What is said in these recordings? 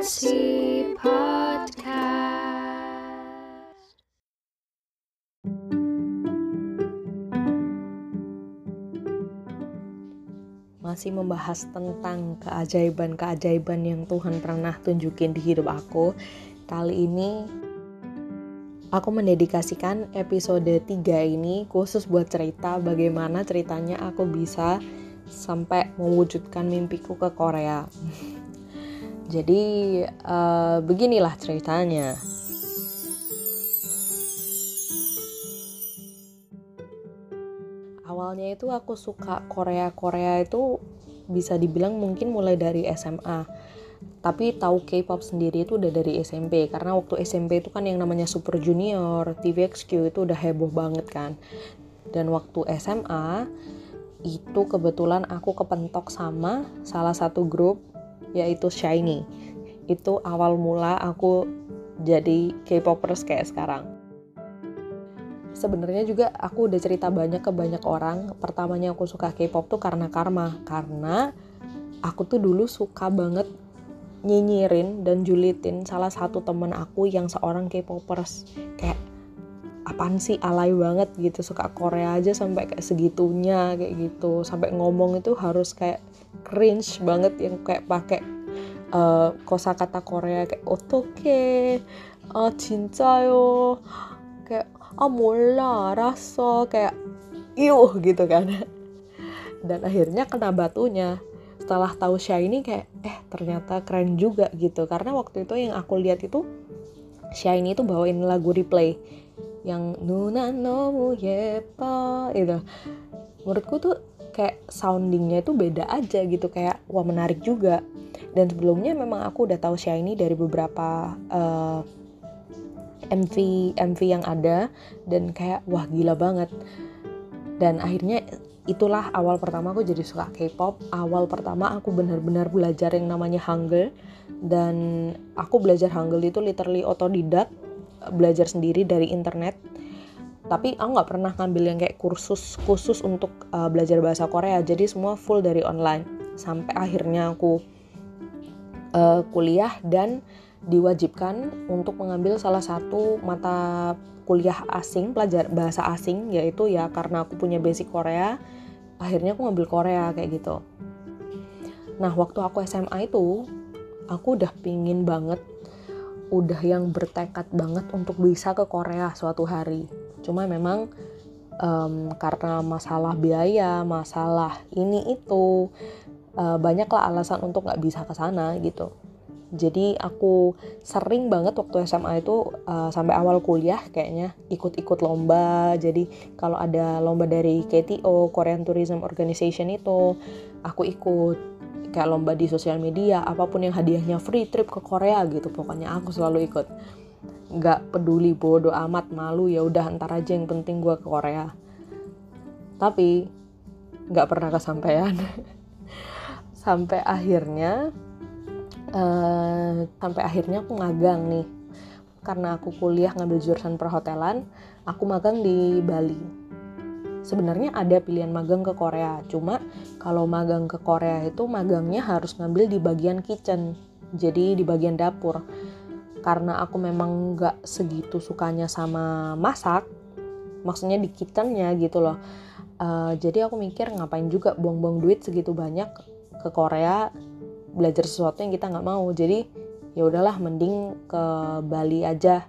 Masih membahas tentang keajaiban-keajaiban yang Tuhan pernah tunjukin di hidup aku. Kali ini aku mendedikasikan episode 3 ini khusus buat cerita bagaimana ceritanya aku bisa sampai mewujudkan mimpiku ke Korea. Jadi uh, beginilah ceritanya. awalnya itu aku suka Korea Korea itu bisa dibilang mungkin mulai dari SMA tapi tahu K-pop sendiri itu udah dari SMP karena waktu SMP itu kan yang namanya Super Junior, TVXQ itu udah heboh banget kan. Dan waktu SMA itu kebetulan aku kepentok sama salah satu grup yaitu Shiny. Itu awal mula aku jadi K-popers kayak sekarang. Sebenarnya juga aku udah cerita banyak ke banyak orang. Pertamanya aku suka K-pop tuh karena karma, karena aku tuh dulu suka banget nyinyirin dan julitin salah satu temen aku yang seorang K-popers. Kayak apaan sih? Alay banget gitu. Suka Korea aja sampai kayak segitunya kayak gitu. Sampai ngomong itu harus kayak cringe banget yang kayak pakai uh, kosakata Korea kayak otoke, eh, cinta yo, kayak ah raso kayak iuh gitu kan. Dan akhirnya kena batunya. Setelah tahu ini kayak eh ternyata keren juga gitu. Karena waktu itu yang aku lihat itu ini itu bawain lagu replay yang Nuna no mu yepa itu menurutku tuh kayak soundingnya itu beda aja gitu kayak wah menarik juga. Dan sebelumnya memang aku udah tahu Shiny dari beberapa uh, MV MV yang ada dan kayak wah gila banget. Dan akhirnya itulah awal pertama aku jadi suka K-pop. Awal pertama aku benar-benar belajar yang namanya Hangul dan aku belajar Hangul itu literally otodidak belajar sendiri dari internet tapi aku nggak pernah ngambil yang kayak kursus khusus untuk uh, belajar bahasa Korea jadi semua full dari online sampai akhirnya aku uh, kuliah dan diwajibkan untuk mengambil salah satu mata kuliah asing, pelajar bahasa asing yaitu ya karena aku punya basic Korea, akhirnya aku ngambil Korea kayak gitu. Nah, waktu aku SMA itu aku udah pingin banget udah yang bertekad banget untuk bisa ke Korea suatu hari. Cuma memang um, karena masalah biaya, masalah ini itu uh, banyaklah alasan untuk nggak bisa ke sana gitu. Jadi aku sering banget waktu SMA itu uh, sampai awal kuliah kayaknya ikut-ikut lomba. Jadi kalau ada lomba dari KTO Korean Tourism Organization itu aku ikut. Kayak lomba di sosial media apa pun yang hadiahnya free trip ke Korea gitu pokoknya aku selalu ikut nggak peduli bodoh amat malu ya udah antar aja yang penting gue ke Korea. Tapi nggak pernah kesampaian. Sampai akhirnya uh, sampai akhirnya aku magang nih. Karena aku kuliah ngambil jurusan perhotelan aku magang di Bali. Sebenarnya ada pilihan magang ke Korea cuma kalau magang ke Korea itu magangnya harus ngambil di bagian kitchen jadi di bagian dapur karena aku memang nggak segitu sukanya sama masak maksudnya di kitchennya gitu loh. Uh, jadi aku mikir ngapain juga buang-buang duit segitu banyak ke Korea belajar sesuatu yang kita nggak mau. Jadi ya udahlah mending ke Bali aja.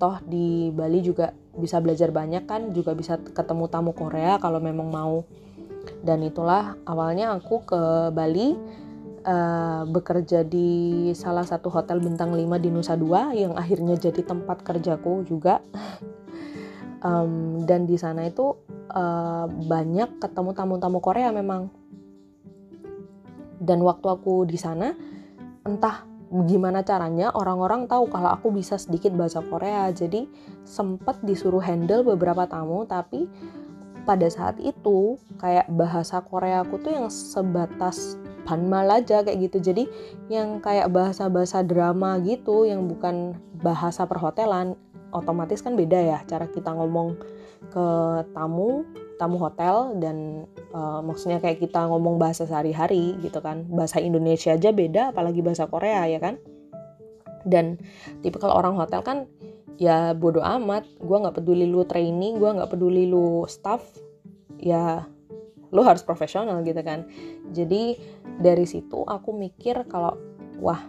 Toh di Bali juga bisa belajar banyak kan juga bisa ketemu tamu Korea kalau memang mau. Dan itulah awalnya aku ke Bali uh, bekerja di salah satu hotel bintang 5 di Nusa Dua yang akhirnya jadi tempat kerjaku juga. Um, dan di sana itu uh, banyak ketemu tamu-tamu Korea memang. Dan waktu aku di sana entah gimana caranya orang-orang tahu kalau aku bisa sedikit bahasa Korea. Jadi sempat disuruh handle beberapa tamu tapi pada saat itu kayak bahasa Korea aku tuh yang sebatas panmal aja kayak gitu. Jadi yang kayak bahasa-bahasa drama gitu yang bukan bahasa perhotelan otomatis kan beda ya. Cara kita ngomong ke tamu tamu hotel dan uh, maksudnya kayak kita ngomong bahasa sehari-hari gitu kan. Bahasa Indonesia aja beda apalagi bahasa Korea ya kan? Dan tipikal orang hotel kan ya bodo amat. Gue nggak peduli lu training gue nggak peduli lu staff ya lu harus profesional gitu kan. Jadi dari situ aku mikir kalau wah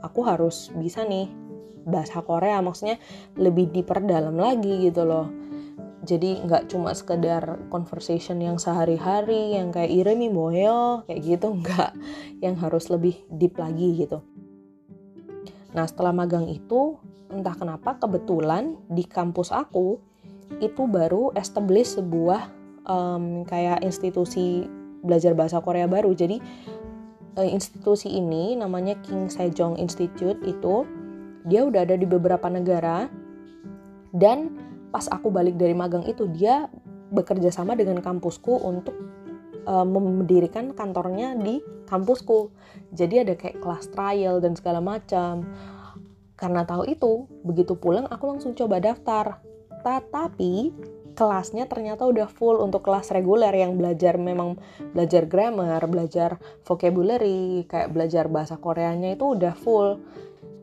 aku harus bisa nih bahasa Korea maksudnya lebih diperdalam lagi gitu loh. Jadi nggak cuma sekedar conversation yang sehari-hari yang kayak iremi moyo kayak gitu nggak. Yang harus lebih deep lagi gitu. Nah setelah magang itu entah kenapa kebetulan di kampus aku itu baru establish sebuah um, kayak institusi belajar bahasa Korea baru jadi uh, institusi ini namanya King Sejong Institute itu dia udah ada di beberapa negara dan pas aku balik dari magang itu dia bekerja sama dengan kampusku untuk uh, mendirikan kantornya di kampusku. Jadi ada kayak kelas trial dan segala macam. Karena tahu itu, begitu pulang aku langsung coba daftar. Tetapi kelasnya ternyata udah full untuk kelas reguler yang belajar memang belajar grammar, belajar vocabulary, kayak belajar bahasa Koreanya itu udah full.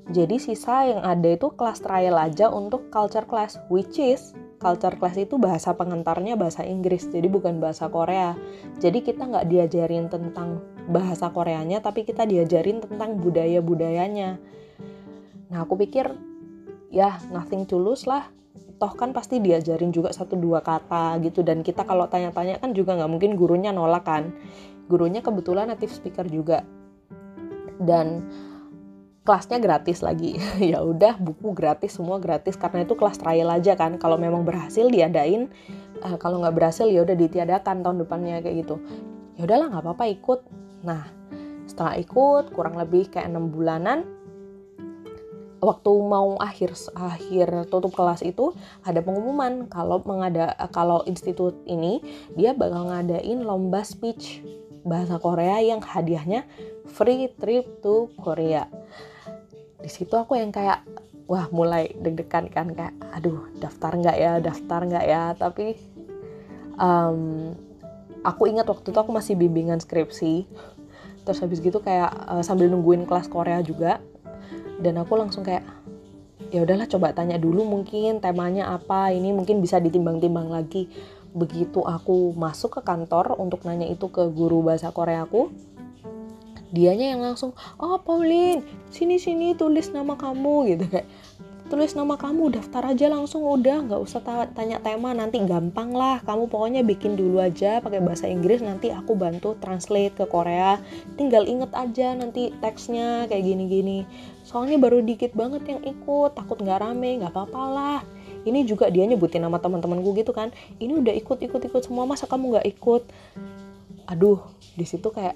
Jadi sisa yang ada itu kelas trial aja untuk culture class, which is culture class itu bahasa pengantarnya bahasa Inggris, jadi bukan bahasa Korea. Jadi kita nggak diajarin tentang bahasa Koreanya, tapi kita diajarin tentang budaya-budayanya. Nah aku pikir ya nothing to lose lah. Toh kan pasti diajarin juga satu dua kata gitu. Dan kita kalau tanya-tanya kan juga nggak mungkin gurunya nolak kan. Gurunya kebetulan native speaker juga. Dan kelasnya gratis lagi. Ya udah buku gratis semua gratis. Karena itu kelas trial aja kan. Kalau memang berhasil diadain uh, kalau nggak berhasil ya udah ditiadakan tahun depannya kayak gitu. Ya udahlah nggak apa-apa ikut. Nah setelah ikut kurang lebih kayak enam bulanan waktu mau akhir akhir tutup kelas itu ada pengumuman. Kalau mengada kalau institut ini dia bakal ngadain lomba speech bahasa Korea yang hadiahnya free trip to Korea. Di situ aku yang kayak wah mulai deg-degan kan kayak aduh daftar nggak ya daftar nggak ya? Tapi um, aku ingat waktu itu aku masih bimbingan skripsi. Terus habis gitu kayak uh, sambil nungguin kelas Korea juga dan aku langsung kayak ya udahlah coba tanya dulu mungkin temanya apa ini mungkin bisa ditimbang-timbang lagi. Begitu aku masuk ke kantor untuk nanya itu ke guru bahasa Korea aku dianya yang langsung oh Pauline sini sini tulis nama kamu gitu kayak tulis nama kamu daftar aja langsung udah. Nggak usah tanya tema nanti gampang lah. Kamu pokoknya bikin dulu aja pakai bahasa Inggris nanti aku bantu translate ke Korea. Tinggal inget aja nanti teksnya kayak gini-gini. Soalnya baru dikit banget yang ikut takut nggak rame nggak apa-apa lah. Ini juga dia nyebutin nama teman-temanku gitu kan. Ini udah ikut ikut ikut semua masa kamu nggak ikut? Aduh di situ kayak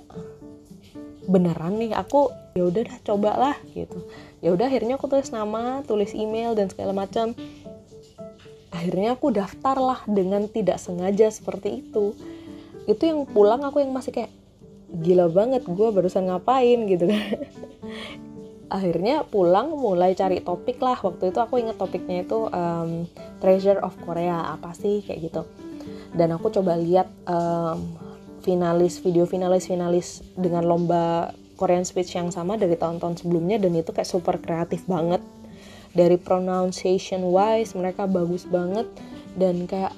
beneran nih aku ya udah dah cobalah gitu. Ya udah akhirnya aku tulis nama tulis email dan segala macam. Akhirnya aku daftar lah dengan tidak sengaja seperti itu. Itu yang pulang aku yang masih kayak gila banget gue barusan ngapain? gitu kan. Akhirnya pulang mulai cari topik lah. Waktu itu aku inget topiknya itu um, treasure of Korea. Apa sih? Kayak gitu. Dan aku coba lihat um, finalis video finalis finalis dengan lomba Korean speech yang sama dari tahun-tahun sebelumnya dan itu kayak super kreatif banget. Dari pronunciation wise mereka bagus banget dan kayak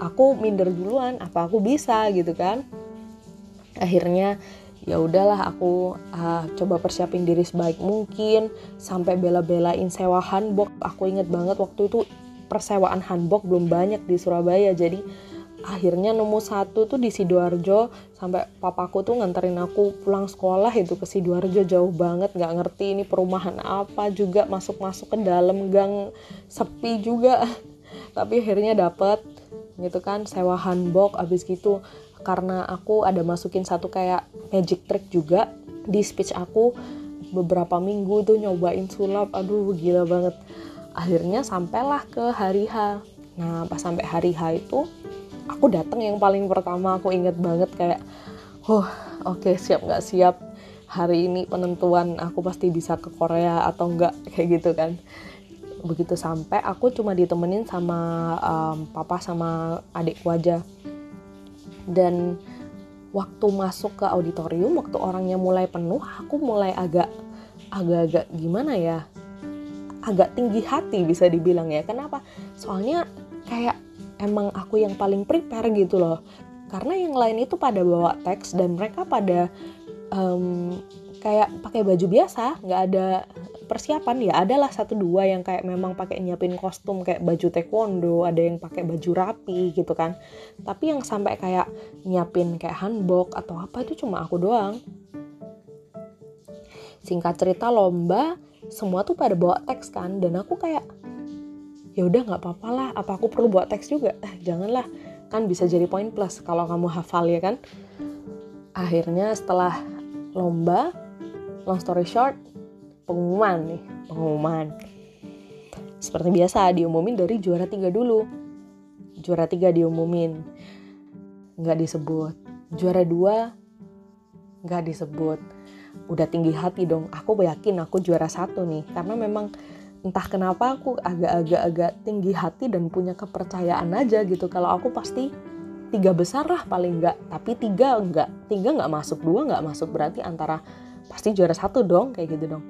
aku minder duluan apa aku bisa gitu kan. Akhirnya ya udahlah aku uh, coba persiapin diri sebaik mungkin sampai bela-belain sewa hanbok. Aku inget banget waktu itu persewaan hanbok belum banyak di Surabaya jadi akhirnya nemu satu tuh di sidoarjo sampai papaku tuh nganterin aku pulang sekolah itu ke sidoarjo jauh banget nggak ngerti ini perumahan apa juga masuk masuk ke dalam gang sepi juga. Tapi akhirnya dapet gitu kan sewa hanbok abis gitu karena aku ada masukin satu kayak magic trick juga di speech aku beberapa minggu tuh nyobain sulap aduh gila banget. Akhirnya sampailah ke hari H. Nah pas sampai hari H itu aku datang yang paling pertama aku inget banget kayak oh oke okay, siap nggak siap? Hari ini penentuan aku pasti bisa ke Korea atau enggak kayak gitu kan. Begitu sampai aku cuma ditemenin sama um, papa sama adikku aja. Dan waktu masuk ke auditorium waktu orangnya mulai penuh aku mulai agak agak-agak gimana ya agak tinggi hati bisa dibilang ya. Kenapa? Soalnya kayak emang aku yang paling prepare gitu loh. Karena yang lain itu pada bawa teks dan mereka pada um, kayak pakai baju biasa nggak ada persiapan. Ya adalah satu dua yang kayak memang pakai nyiapin kostum kayak baju taekwondo ada yang pakai baju rapi gitu kan. Tapi yang sampai kayak nyiapin kayak hanbok atau apa itu cuma aku doang. Singkat cerita lomba semua tuh pada bawa teks kan. Dan aku kayak ya udah nggak apa-apa lah apa aku perlu bawa teks juga? Eh, janganlah. Kan bisa jadi poin plus kalau kamu hafal ya kan? Akhirnya setelah lomba long story short pengumuman nih pengumuman. Seperti biasa diumumin dari juara tiga dulu. Juara tiga diumumin. Nggak disebut. Juara dua nggak disebut. Udah tinggi hati dong. Aku yakin aku juara satu nih karena memang entah kenapa aku agak-agak agak tinggi hati dan punya kepercayaan aja gitu. Kalau aku pasti tiga besar lah paling enggak tapi tiga enggak tiga nggak masuk dua nggak masuk. Berarti antara pasti juara satu dong kayak gitu dong.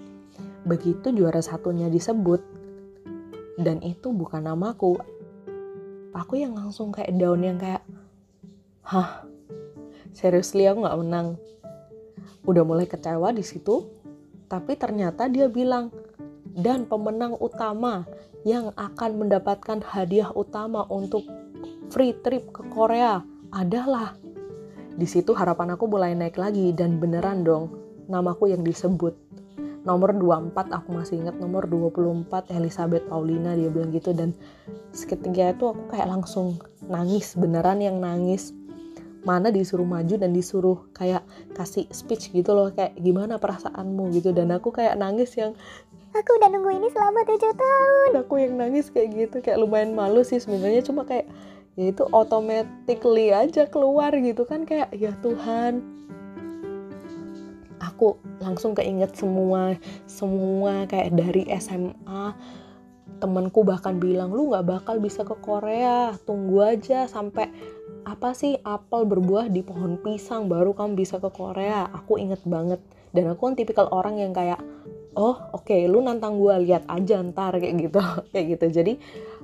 Begitu juara satunya disebut dan itu bukan namaku. Aku yang langsung kayak down yang kayak hah? Seriously aku nggak menang. Udah mulai kecewa di situ tapi ternyata dia bilang dan pemenang utama yang akan mendapatkan hadiah utama untuk free trip ke Korea adalah di situ harapan aku mulai naik lagi dan beneran dong namaku yang disebut. Nomor 24 aku masih ingat nomor 24 Elizabeth Paulina dia bilang gitu. Dan seketika itu aku kayak langsung nangis beneran yang nangis mana disuruh maju dan disuruh kayak kasih speech gitu loh kayak gimana perasaanmu gitu. Dan aku kayak nangis yang aku udah nunggu ini selama tujuh tahun. Aku yang nangis kayak gitu kayak lumayan malu sih sebenarnya. Cuma kayak ya itu automatically aja keluar gitu kan kayak ya Tuhan. Aku langsung keinget semua semua kayak dari SMA temanku bahkan bilang lu nggak bakal bisa ke Korea tunggu aja sampai apa sih apel berbuah di pohon pisang baru kamu bisa ke Korea? Aku inget banget. Dan aku kan tipikal orang yang kayak oh oke okay, lu nantang gue lihat aja ntar kayak gitu. Kayak gitu. Jadi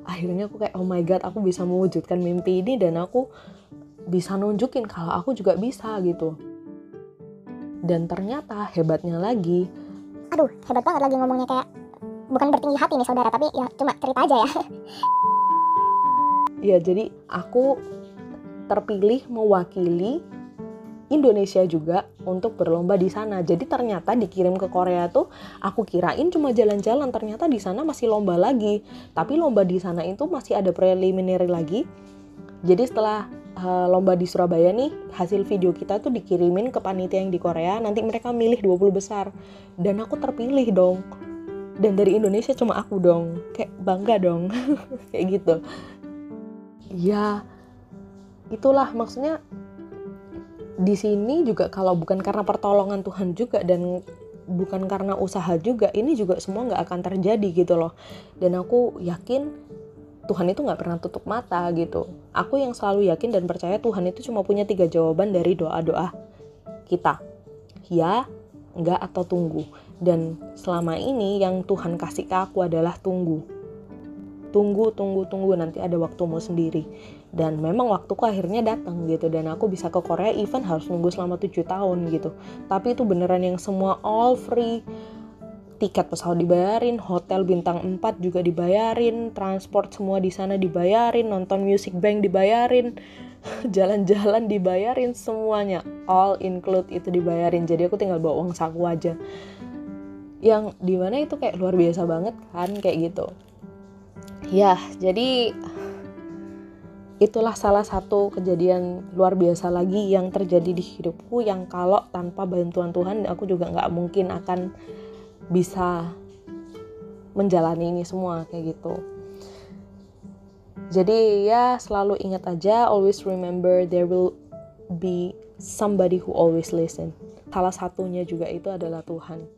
akhirnya aku kayak oh my god aku bisa mewujudkan mimpi ini dan aku bisa nunjukin kalau aku juga bisa gitu. Dan ternyata hebatnya lagi aduh hebat banget lagi ngomongnya kayak bukan bertinggi hati nih saudara tapi ya cuma cerita aja ya. Ya jadi aku terpilih mewakili Indonesia juga untuk berlomba di sana. Jadi ternyata dikirim ke Korea tuh aku kirain cuma jalan-jalan, ternyata di sana masih lomba lagi. Tapi lomba di sana itu masih ada preliminary lagi. Jadi setelah uh, lomba di Surabaya nih, hasil video kita tuh dikirimin ke panitia yang di Korea, nanti mereka milih 20 besar. Dan aku terpilih dong. Dan dari Indonesia cuma aku dong. Kayak bangga dong. Kayak gitu. Ya, itulah maksudnya di sini juga kalau bukan karena pertolongan Tuhan juga dan bukan karena usaha juga ini juga semua nggak akan terjadi gitu loh. Dan aku yakin Tuhan itu nggak pernah tutup mata gitu. Aku yang selalu yakin dan percaya Tuhan itu cuma punya tiga jawaban dari doa-doa kita. Ya nggak atau tunggu. Dan selama ini yang Tuhan kasih ke aku adalah tunggu. Tunggu tunggu tunggu nanti ada waktumu sendiri dan memang waktuku akhirnya datang gitu dan aku bisa ke Korea even harus nunggu selama 7 tahun gitu tapi itu beneran yang semua all free tiket pesawat dibayarin, hotel bintang 4 juga dibayarin, transport semua di sana dibayarin, nonton music bank dibayarin, jalan-jalan dibayarin semuanya, all include itu dibayarin. Jadi aku tinggal bawa uang saku aja. Yang di mana itu kayak luar biasa banget kan kayak gitu. Ya, jadi itulah salah satu kejadian luar biasa lagi yang terjadi di hidupku yang kalau tanpa bantuan Tuhan aku juga nggak mungkin akan bisa menjalani ini semua kayak gitu. Jadi ya selalu ingat aja always remember there will be somebody who always listen. Salah satunya juga itu adalah Tuhan